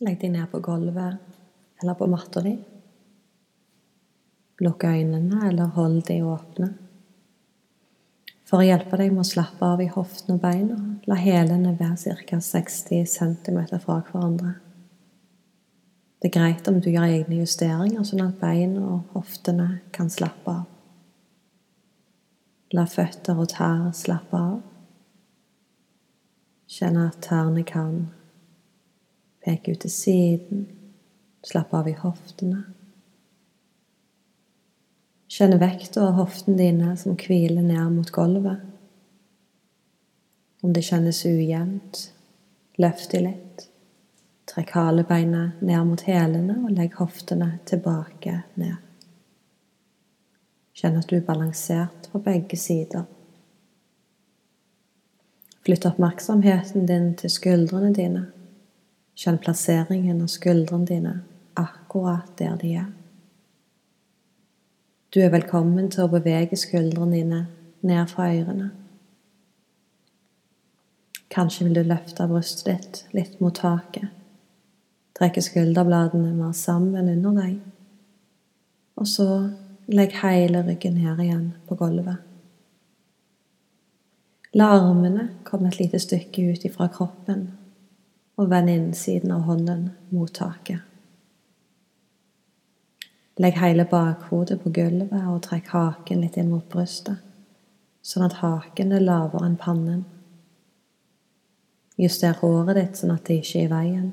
Legg deg ned på gulvet eller på matta di. Lukk øynene eller hold de åpne. For å hjelpe deg med å slappe av i hoftene og beina, la hælene være ca. 60 cm fra hverandre. Det er greit om du gjør egne justeringer, sånn at beina og hoftene kan slappe av. La føtter og tær slappe av. Kjenn at tærne kan peke ut til siden, slappe av i hoftene. Kjenn vekta av hoftene dine som hviler ned mot gulvet. Om det kjennes ujevnt, løft de litt. Trekk halebeinet ned mot hælene og legg hoftene tilbake ned. Kjenn at du er balansert på begge sider. Flytt oppmerksomheten din til skuldrene dine. Kjenn plasseringen av skuldrene dine akkurat der de er. Du er velkommen til å bevege skuldrene dine ned fra ørene. Kanskje vil du løfte brystet ditt litt mot taket. Trekke skulderbladene mer sammen under deg. Og så legg hele ryggen ned igjen på gulvet. La armene komme et lite stykke ut ifra kroppen, og vend innsiden av hånden mot taket. Legg hele bakhodet på gulvet og trekk haken litt inn mot brystet, sånn at haken er lavere enn pannen. Juster håret ditt sånn at det ikke er i veien.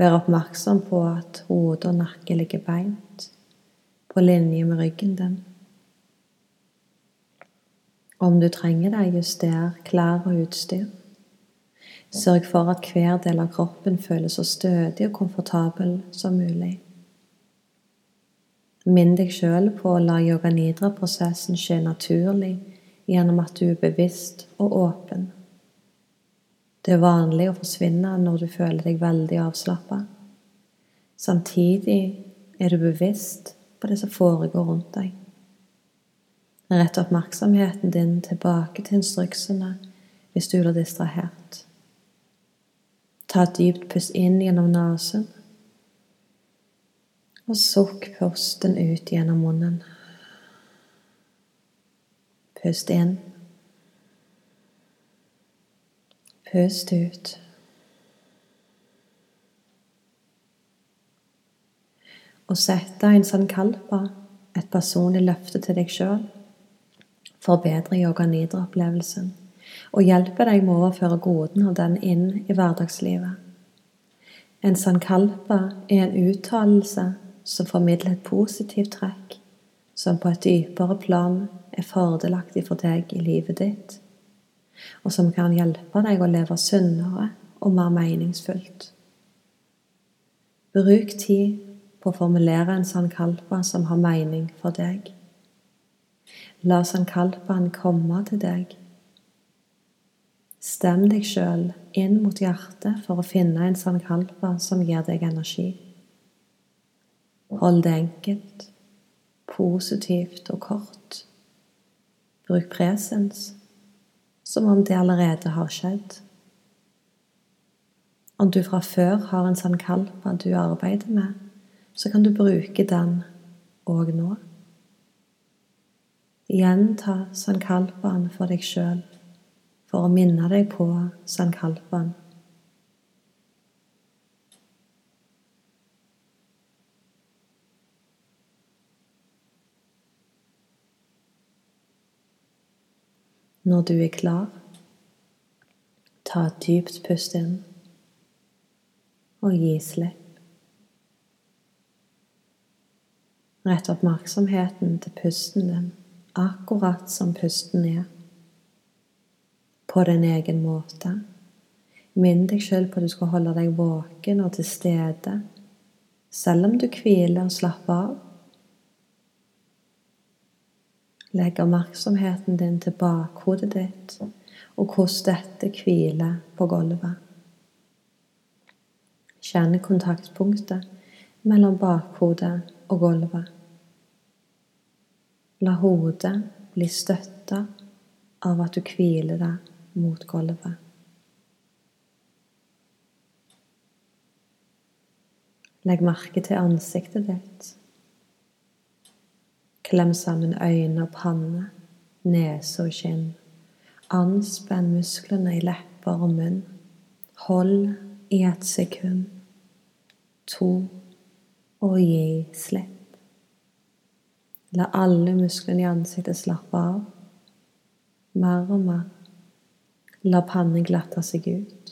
Vær oppmerksom på at hode og nakke ligger beint, på linje med ryggen din. Om du trenger det, juster klær og utstyr. Sørg for at hver del av kroppen føles så stødig og komfortabel som mulig. Minn deg sjøl på å la yoga nidra-prosessen skje naturlig gjennom at du er bevisst og åpen. Det er vanlig å forsvinne når du føler deg veldig avslappa. Samtidig er du bevisst på det som foregår rundt deg. Rett oppmerksomheten din tilbake til instruksene hvis du blir distrahert. Ta et dypt pust inn gjennom nesen og sukk pusten ut gjennom munnen. Pust inn. Pust ut. Og sett deg en sånn kalpa, et personlig løfte til deg sjøl, forbedrer yoga nidra-opplevelsen og hjelper deg med å overføre goden av den inn i hverdagslivet. En sankalpa er en uttalelse som formidler et positivt trekk som på et dypere plan er fordelaktig for deg i livet ditt, og som kan hjelpe deg å leve sunnere og mer meningsfullt. Bruk tid på å formulere en sankalpa som har mening for deg. La sankalpaen komme til deg. Stem deg sjøl inn mot hjertet for å finne en sankalpa som gir deg energi. Hold det enkelt, positivt og kort. Bruk presens som om det allerede har skjedd. Om du fra før har en sankalpa du arbeider med, så kan du bruke den òg nå. Gjenta sankalpaen for deg sjøl for å minne deg på Sankalpan. Når du er klar, ta et dypt pust inn og gi slipp. Rett oppmerksomheten til pusten din, akkurat som pusten er. På din egen måte. Minn deg sjøl på at du skal holde deg våken og til stede, selv om du hviler og slapper av. Legg oppmerksomheten din til bakhodet ditt og hvordan dette hviler på gulvet. Kjenn kontaktpunktet mellom bakhodet og gulvet. La hodet bli støtta av at du hviler det mot gulvet. Legg merke til ansiktet ditt. Klem sammen øyne og panne, nese og kinn. Anspenn musklene i lepper og munn. Hold i et sekund, to, og gi slipp. La alle musklene i ansiktet slappe av. Mer og mer. La pannen glatte seg ut.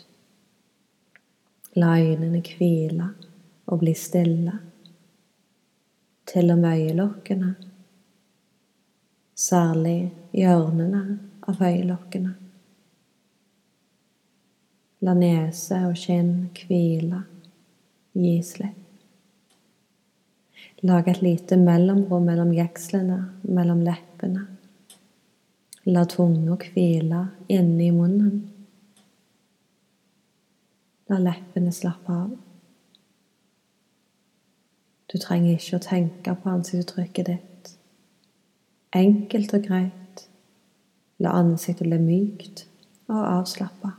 La øynene hvile og bli stille. Til og med øyelokkene, særlig hjørnene av øyelokkene. La nese og kinn hvile, gi slipp. Lag et lite mellomrom mellom jekslene, mellom leppene. La tunga hvile inni munnen. La leppene slappe av. Du trenger ikke å tenke på ansiktsuttrykket ditt. Enkelt og greit. La ansiktet bli mykt og avslappa.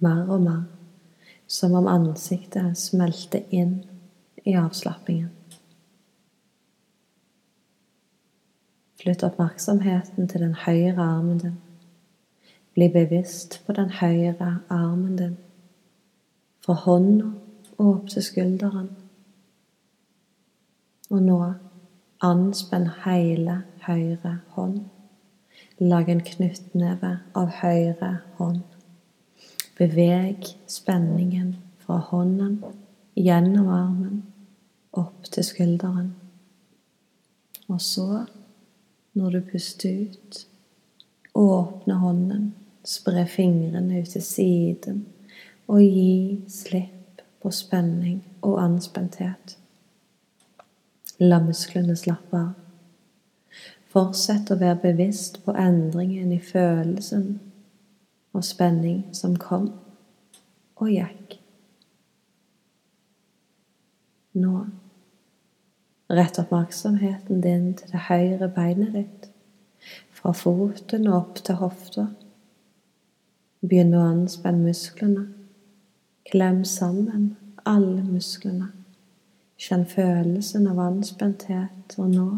Mer og mer, som om ansiktet smelter inn i avslappingen. Flytt oppmerksomheten til den høyre armen din. Bli bevisst på den høyre armen din, fra hånda og opp til skulderen. Og nå anspenn hele høyre hånd. Lag en knyttneve av høyre hånd. Beveg spenningen fra hånden gjennom armen opp til skulderen. Og så, når du puster ut, åpne hånden, spre fingrene ut til siden og gi slipp på spenning og anspenthet. La musklene slappe av. Fortsett å være bevisst på endringen i følelsen og spenning som kom og gikk. Nå rett oppmerksomheten din til det høyre beinet ditt, fra foten og opp til hofta. Begynn å anspenne musklene. Klem sammen alle musklene. Kjenn følelsen av anspenthet, og nå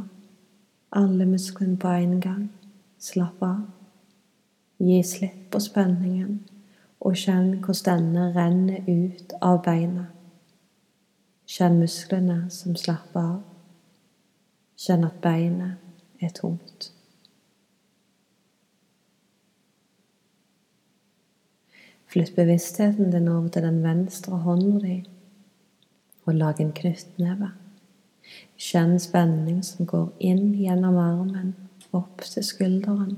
alle musklene på en gang. Slapp av. Gi slipp på spenningen, og kjenn hvordan denne renner ut av beina. Kjenn musklene som slapper av. Kjenn at beinet er tomt. Flytt bevisstheten din over til den venstre hånda di og lag en knyttneve. Kjenn spenning som går inn gjennom armen, opp til skulderen.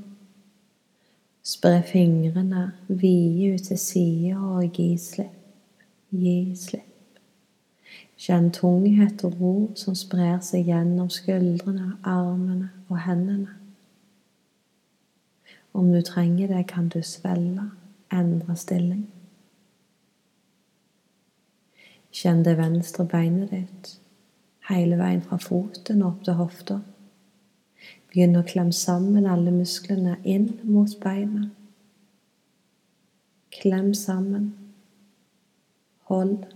Spre fingrene vide ut til sida og gi slipp, gi slipp. Kjenn tunghet og ro som sprer seg gjennom skuldrene, armene og hendene. Om du trenger det, kan du svelle, endre stilling. Kjenn det venstre beinet ditt hele veien fra foten opp til hofta. Begynn å klemme sammen alle musklene inn mot beina. Klem sammen. Hold.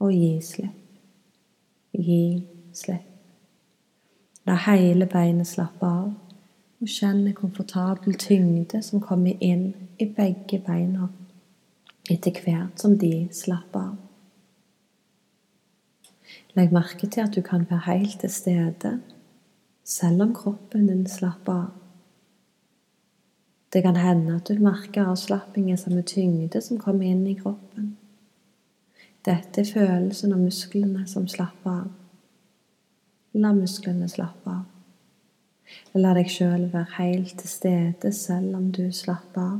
Og gi slipp. Gi slipp. La hele beinet slappe av, og kjenn en komfortabel tyngde som kommer inn i begge beina etter hvert som de slapper av. Legg merke til at du kan være helt til stede selv om kroppen din slapper av. Det kan hende at du merker avslappingen som en tyngde som kommer inn i kroppen. Dette er følelsen av musklene som slapper av. La musklene slappe av. La deg sjøl være helt til stede selv om du slapper av.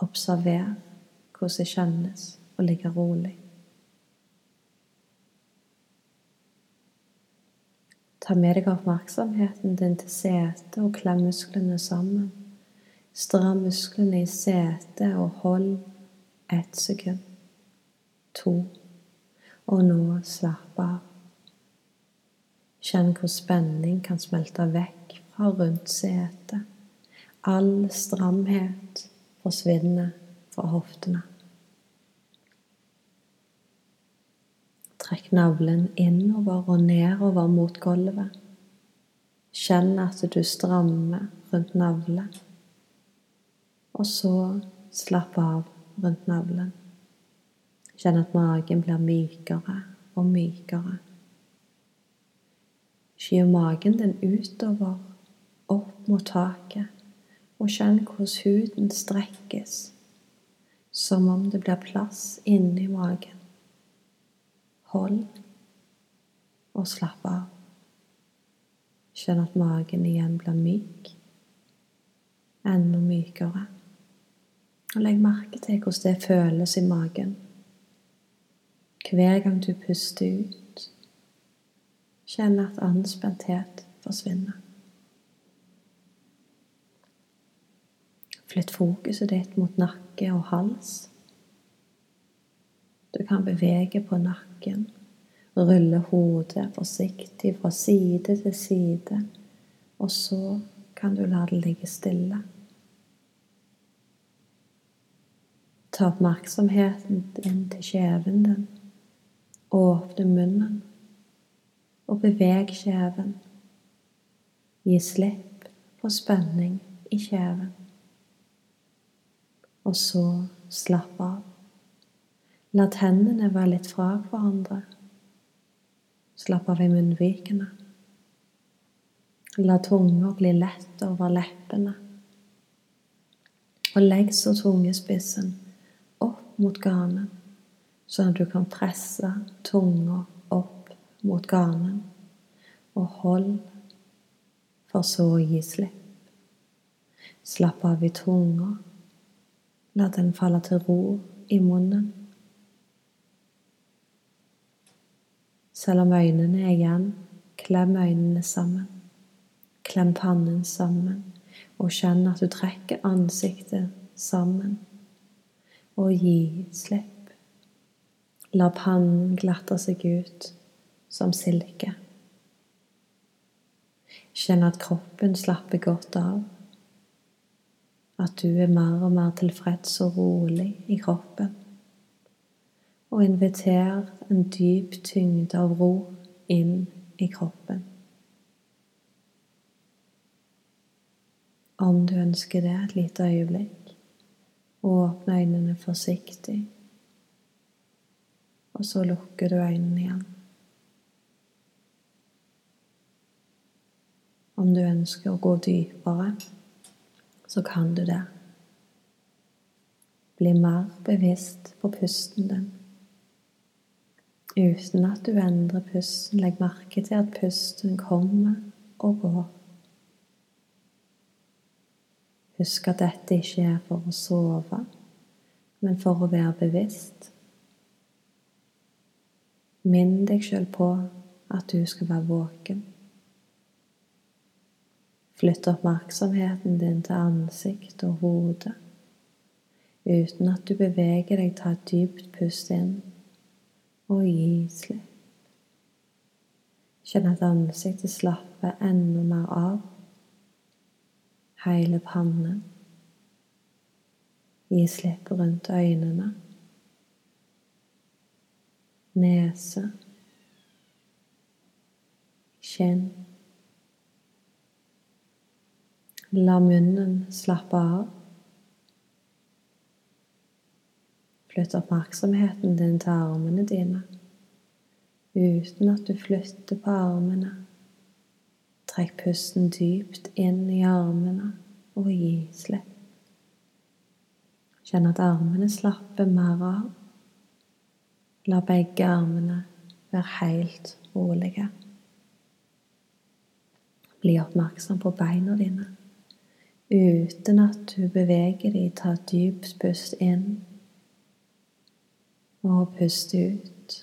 Observer hvordan det kjennes å ligge rolig. Ta med deg oppmerksomheten din til setet og klem musklene sammen. Stram musklene i setet og hold ett sekund. To. Og nå slapp av. Kjenn hvor spenning kan smelte vekk fra rundt setet. All stramhet forsvinner fra hoftene. Trekk navlen innover og nedover mot gulvet. Kjenn at du strammer rundt navlen. Og så slapp av rundt navlen. Kjenn at magen blir mykere og mykere. Skyv magen din utover, opp mot taket, og kjenn hvordan huden strekkes, som om det blir plass inni magen. Hold og slapp av. Kjenn at magen igjen blir myk. Enda mykere. Og legg merke til hvordan det føles i magen. Hver gang du puster ut, kjenn at anspenthet forsvinner. Flytt fokuset ditt mot nakke og hals. Du kan bevege på nakken Rulle hodet forsiktig fra side til side, og så kan du la det ligge stille. Ta oppmerksomheten inn til kjeven din. Åpne munnen og beveg kjeven. Gi slipp på spenning i kjeven. Og så slapp av. La tennene være litt fra hverandre. Slapp av i munnvikene. La tunga bli lett over leppene. Og legg så tungespissen opp mot ganen, sånn at du kan presse tunga opp mot ganen. Og hold, for så å gi slipp. Slapp av i tunga. La den falle til ro i munnen. Selv om øynene er igjen, klem øynene sammen. Klem pannen sammen, og kjenn at du trekker ansiktet sammen. Og gi slipp. La pannen glatte seg ut som silke. Kjenn at kroppen slapper godt av. At du er mer og mer tilfreds og rolig i kroppen og inviter en dyp tyngde av ro inn i kroppen. Om du ønsker det et lite øyeblikk, åpne øynene forsiktig, og så lukker du øynene igjen. Om du ønsker å gå dypere, så kan du det. Bli mer bevisst på pusten din uten at du endrer pusten. Legg merke til at pusten kommer og går. Husk at dette ikke er for å sove, men for å være bevisst. Minn deg sjøl på at du skal være våken. Flytt oppmerksomheten din til ansikt og hode uten at du beveger deg. Ta et dypt pust inn og gi slipp. Kjenn at ansiktet slapper enda mer av. Hele pannen. Gi slipp rundt øynene. Nese. Kinn. La munnen slappe av. Flytt oppmerksomheten din til armene dine uten at du flytter på armene. Trekk pusten dypt inn i armene og gi slipp. Kjenn at armene slapper mer av. La begge armene være helt rolige. Bli oppmerksom på beina dine uten at du beveger dem. Ta dypt pust inn og pust ut.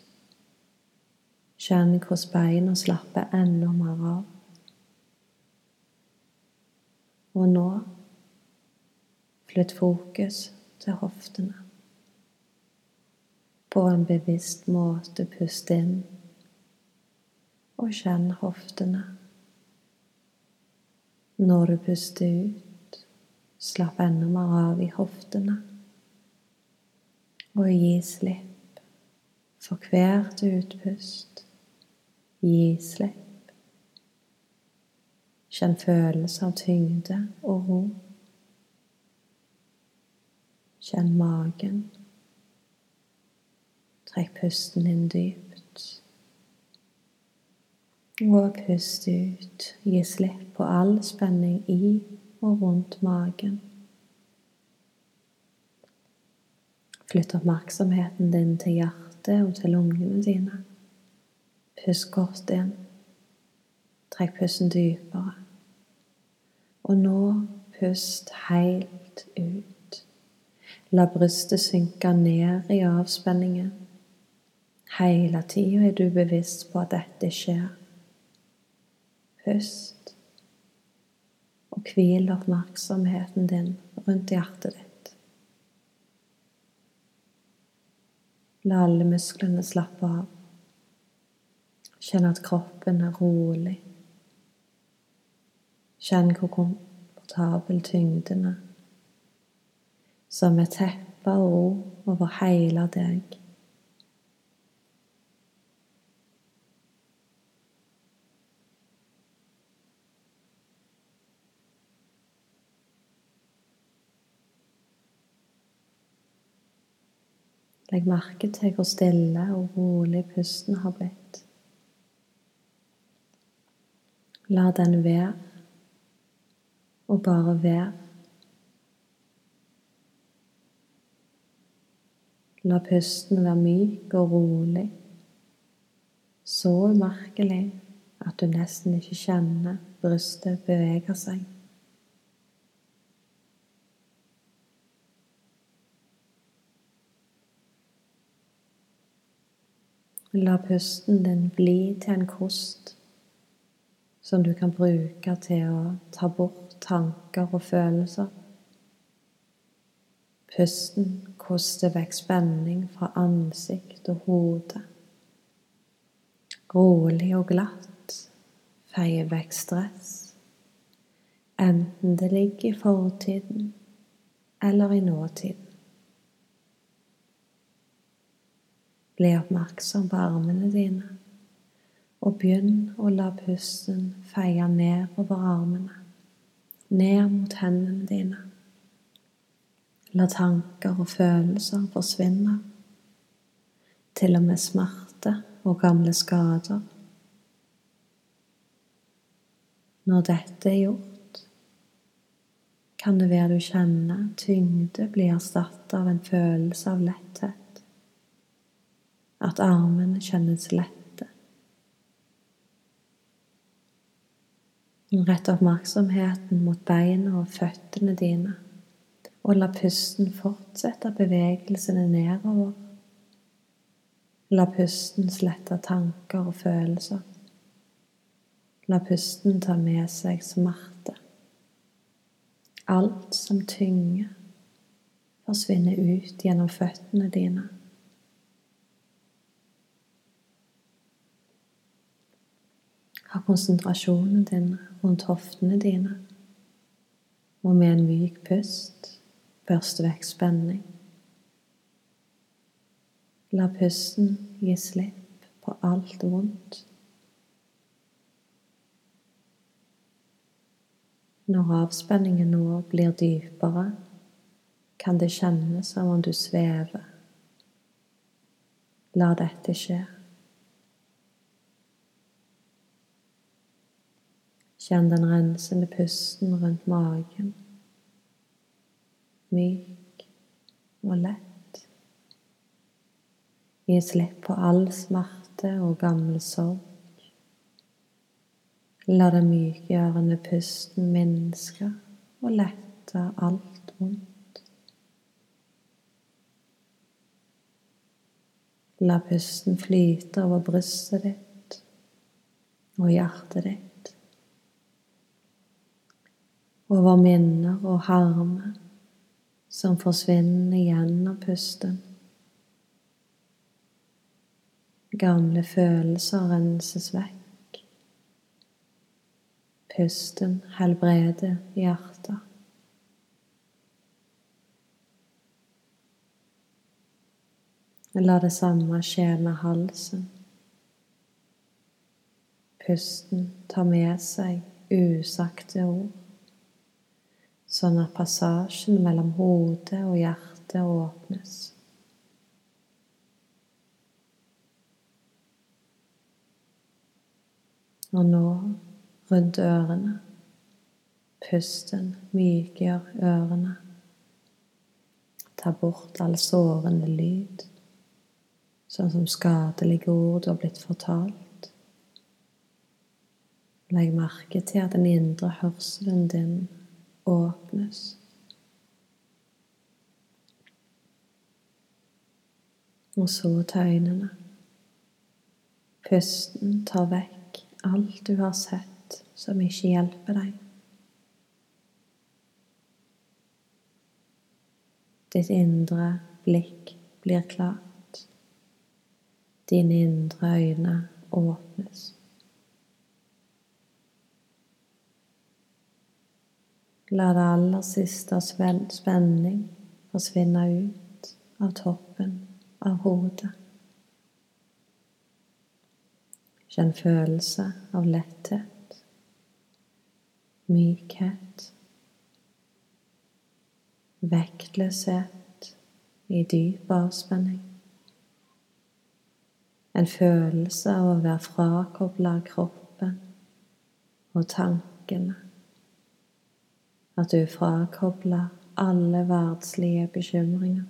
Kjenn hvordan beina slapper enda mer av. Og nå flytt fokus til hoftene. På en bevisst måte pust inn, og kjenn hoftene. Når du puster ut, slapp enda mer av i hoftene, og gi slipp For hvert utpust gi slipp. Kjenn følelse av tyngde og ro. Kjenn magen. Trekk pusten inn dypt. Og pust ut. Gi slipp på all spenning i og rundt magen. Flytt oppmerksomheten din til hjertet og til lungene dine. Pust godt inn. Trekk pusten dypere. Og nå pust helt ut. La brystet synke ned i avspenningen. Hele tida er du bevisst på at dette skjer. Pust, og hvil oppmerksomheten din rundt hjertet ditt. La alle musklene slappe av. Kjenn at kroppen er rolig. Kjenn hvor komfortabel tyngden er, som et teppe og ro over hele deg. Legg merke til hvor stille og rolig pusten har blitt. La den være, og bare være. La pusten være myk og rolig, så umerkelig at du nesten ikke kjenner brystet bevege seg. La pusten din bli til en kost som du kan bruke til å ta bort tanker og følelser. Pusten koster vekk spenning fra ansikt og hode. Rolig og glatt feier vekk stress, enten det ligger i fortiden eller i nåtiden. Bli oppmerksom på armene dine, og begynn å la pusten feie nedover armene, ned mot hendene dine. La tanker og følelser forsvinne, til og med smerte og gamle skader. Når dette er gjort, kan det være du kjenner tyngde bli erstattet av en følelse av letthet at armene kjennes lette. Rett oppmerksomheten mot beina og føttene dine, og la pusten fortsette bevegelsene nedover. La pusten slette tanker og følelser. La pusten ta med seg smerte. Alt som tynger, forsvinner ut gjennom føttene dine. Ha konsentrasjonen din rundt hoftene dine, og med en myk pust børste vekk spenning. La pusten gi slipp på alt vondt. Når avspenningen nå blir dypere, kan det kjennes som om du svever. La dette skje. Kjenn den rensende pusten rundt magen. Myk og lett. Gi slipp på all smerte og gammel sorg. La den mykgjørende pusten minske og lette alt vondt. La pusten flyte over brystet ditt og hjertet ditt over minner og harme som forsvinner gjennom pusten. Gamle følelser renses vekk. Pusten helbreder hjertet. La det samme skje med halsen. Pusten tar med seg usagte ord, sånn at passasjen mellom hodet og hjertet åpnes. Og nå rundt ørene. Pusten mykgjør ørene. Ta bort all sårende lyd, sånn som skadelige ord du har blitt fortalt. Legg merke til at den indre hørselen din åpnes. Og så ta øynene. Pusten tar vekk alt du har sett som ikke hjelper deg. Ditt indre blikk blir klart. Dine indre øyne åpnes. La det aller siste spenning forsvinne ut av toppen av hodet. Kjenn følelse av letthet, mykhet, vektløshet i dyp avspenning. En følelse av å være frakobla kroppen og tankene. At du frakobler alle verdslige bekymringer.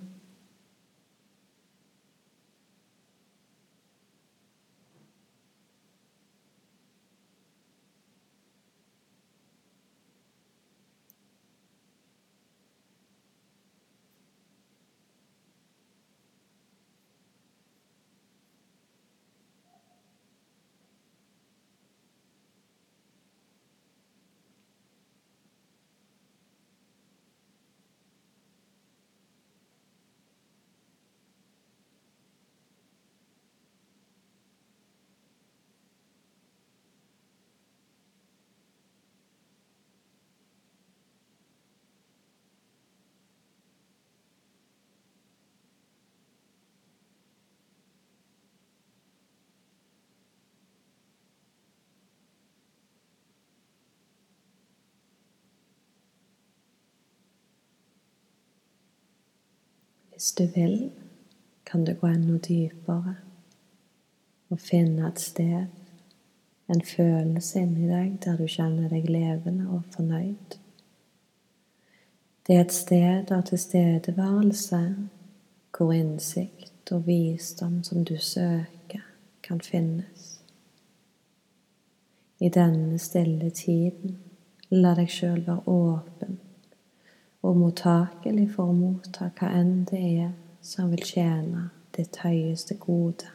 Hvis du vil, kan du gå enda dypere og finne et sted, en følelse inni deg der du kjenner deg levende og fornøyd. Det er et sted av tilstedeværelse hvor innsikt og visdom som du søker, kan finnes. I denne stille tiden, la deg sjøl være åpen og mottakelig for å motta hva enn det er som vil tjene ditt høyeste gode.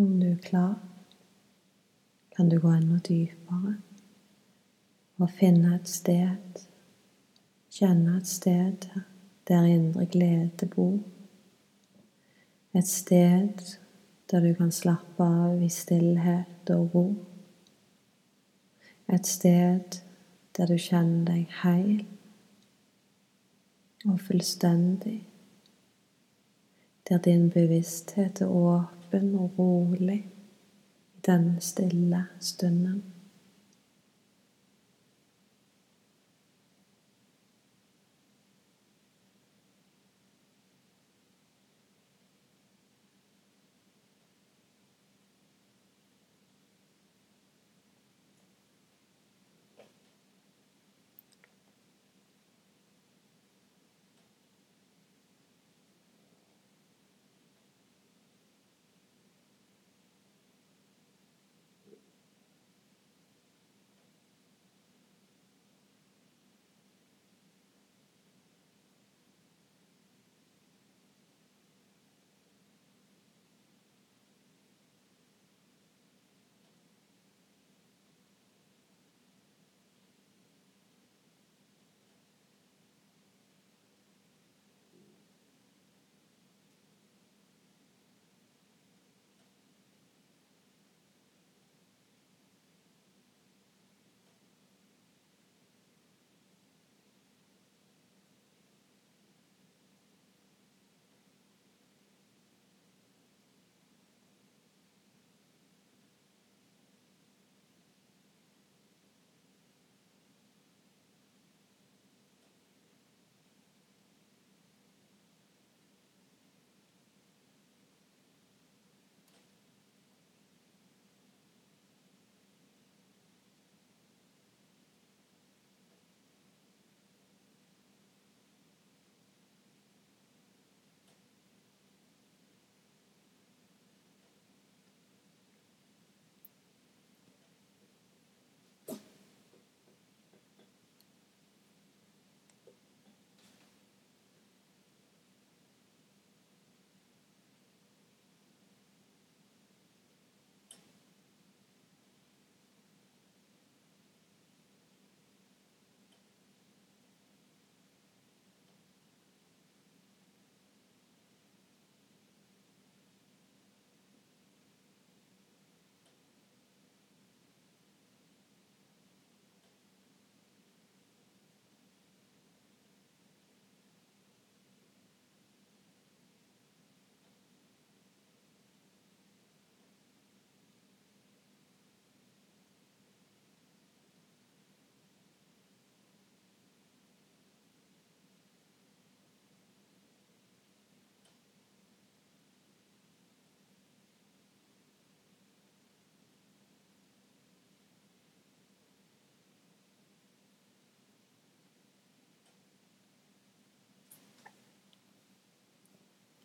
Om du er klar, kan du gå enda dypere og finne et sted, kjenne et sted der indre glede bor. Et sted der du kan slappe av i stillhet og ro. Et sted der du kjenner deg heil og fullstendig. Der din bevissthet er åpen og rolig i denne stille stunden.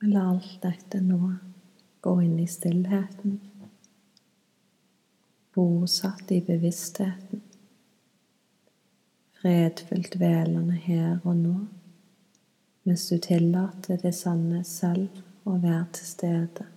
La alt dette nå. Gå inn i stillheten, bosatt i bevisstheten, fredfullt velende her og nå, mens du tillater det sanne selv å være til stede.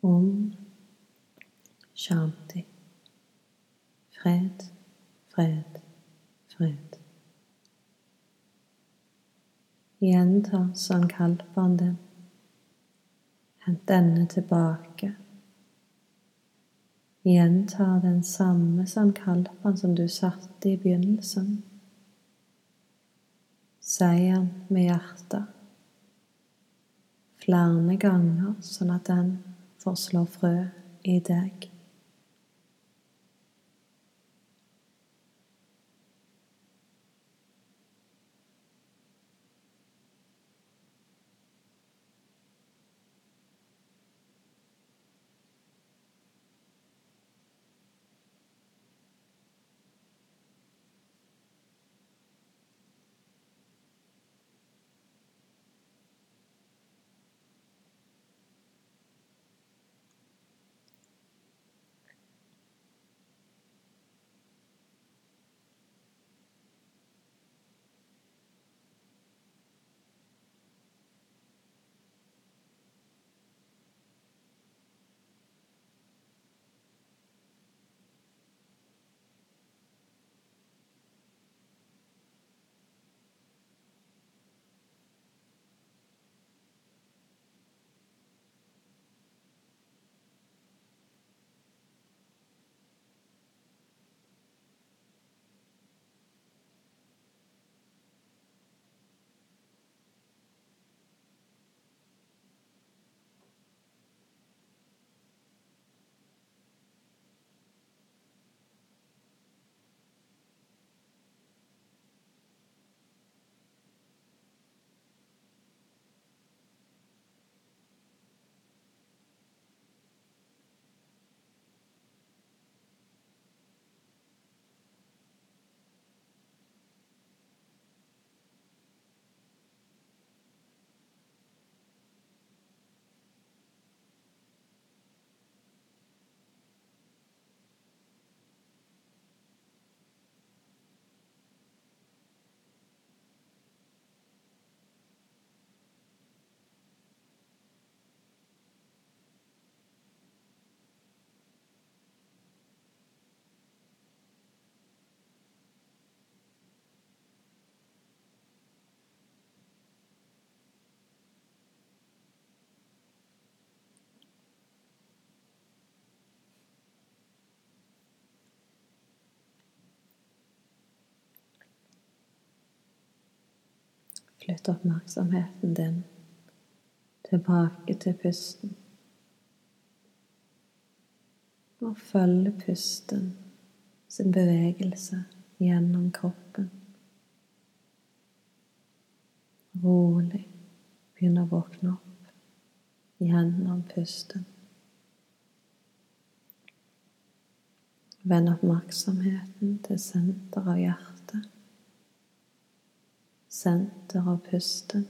Om Shanti. Fred, fred, fred. Gjenta sankalpaen din. Hent denne tilbake. Gjenta den samme sankalpaen som du satte i begynnelsen. Seieren med hjertet flere ganger, sånn at den får slå frø i deg. Flytt oppmerksomheten din tilbake til pusten. Og følg pusten sin bevegelse gjennom kroppen. Rolig begynn å våkne opp gjennom pusten. Vend oppmerksomheten til senteret av hjertet senter av pusten.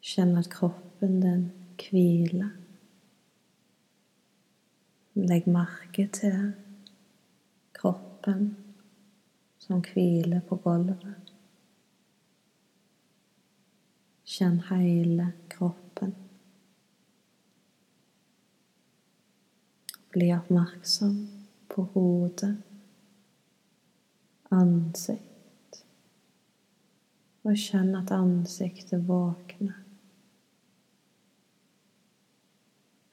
Kjenn at kroppen den hviler. Legg merke til kroppen som hviler på gulvet. Kjenn hele kroppen. Bli oppmerksom på hodet, ansikt og kjenn at ansiktet våkner.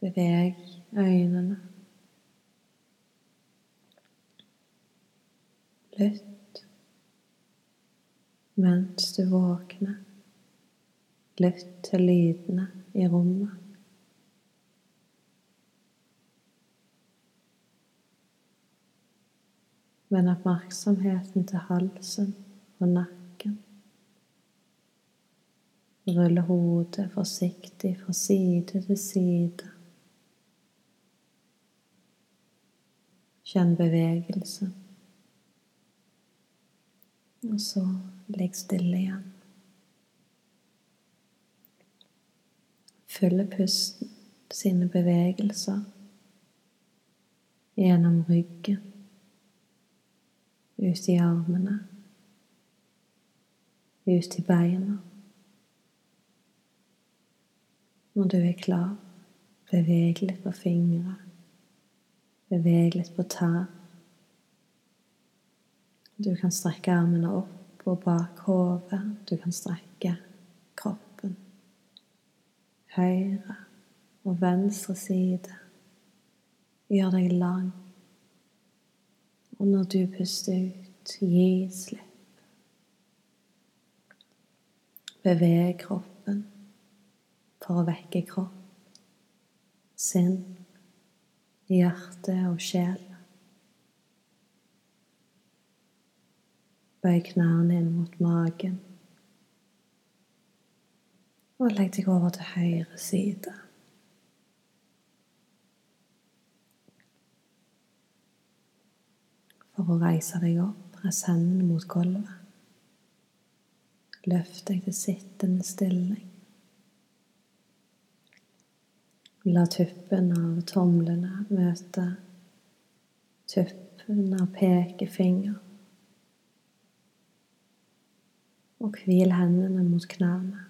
Beveg øynene. Lytt mens du våkner. Lytt til lydene i rommet. Vend oppmerksomheten til halsen og nakken. Rulle hodet forsiktig fra side til side. Kjenn bevegelse. Og så ligg stille igjen. Følg pusten sine bevegelser gjennom ryggen, ut i armene, ut i beina. Når du er klar. Beveg litt på fingre. Beveg litt på tær. Du kan strekke armene opp og bak hodet. Du kan strekke kroppen. Høyre og venstre side. Gjør deg lang. Og når du puster ut, gi slipp. Beveg kroppen for å vekke kropp, sinn, hjerte og sjel. Bøy knærne inn mot magen. Og legg deg over til høyre side. For å reise deg opp, press hendene mot gulvet. Løft deg til sittende stilling. La tuppen av tomlene møte tuppen av pekefinger. Og hvil hendene mot knærne.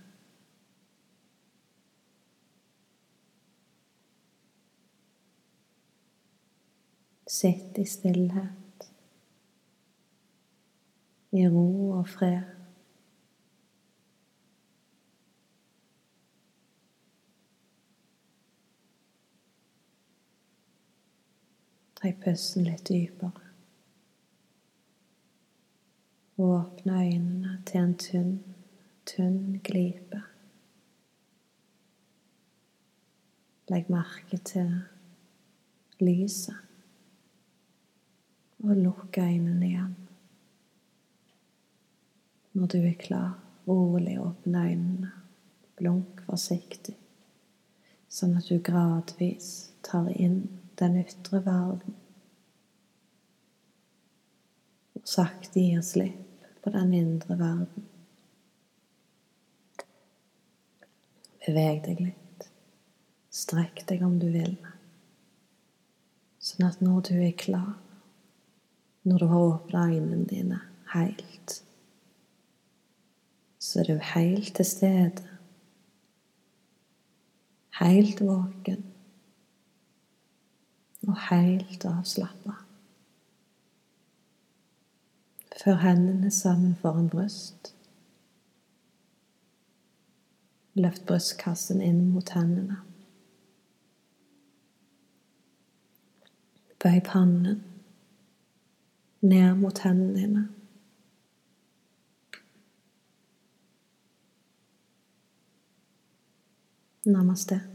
Sitt i stillhet, i ro og fred. Trekk pusten litt dypere. Åpne øynene til en tynn, tynn glipe. Legg merke til lyset, og lukk øynene igjen. Når du er klar, rolig åpne øynene. Blunk forsiktig, sånn at du gradvis tar inn den ytre verden. Og sakte gir slipp på den indre verden. Beveg deg litt. Strekk deg om du vil. Sånn at når du er klar, når du har åpna øynene dine helt, så er du helt til stede. Helt våken og helt avslappa. Før hendene sammen foran bryst. Løft brystkassen inn mot hendene. Bøy pannen ned mot hendene dine. Namaste.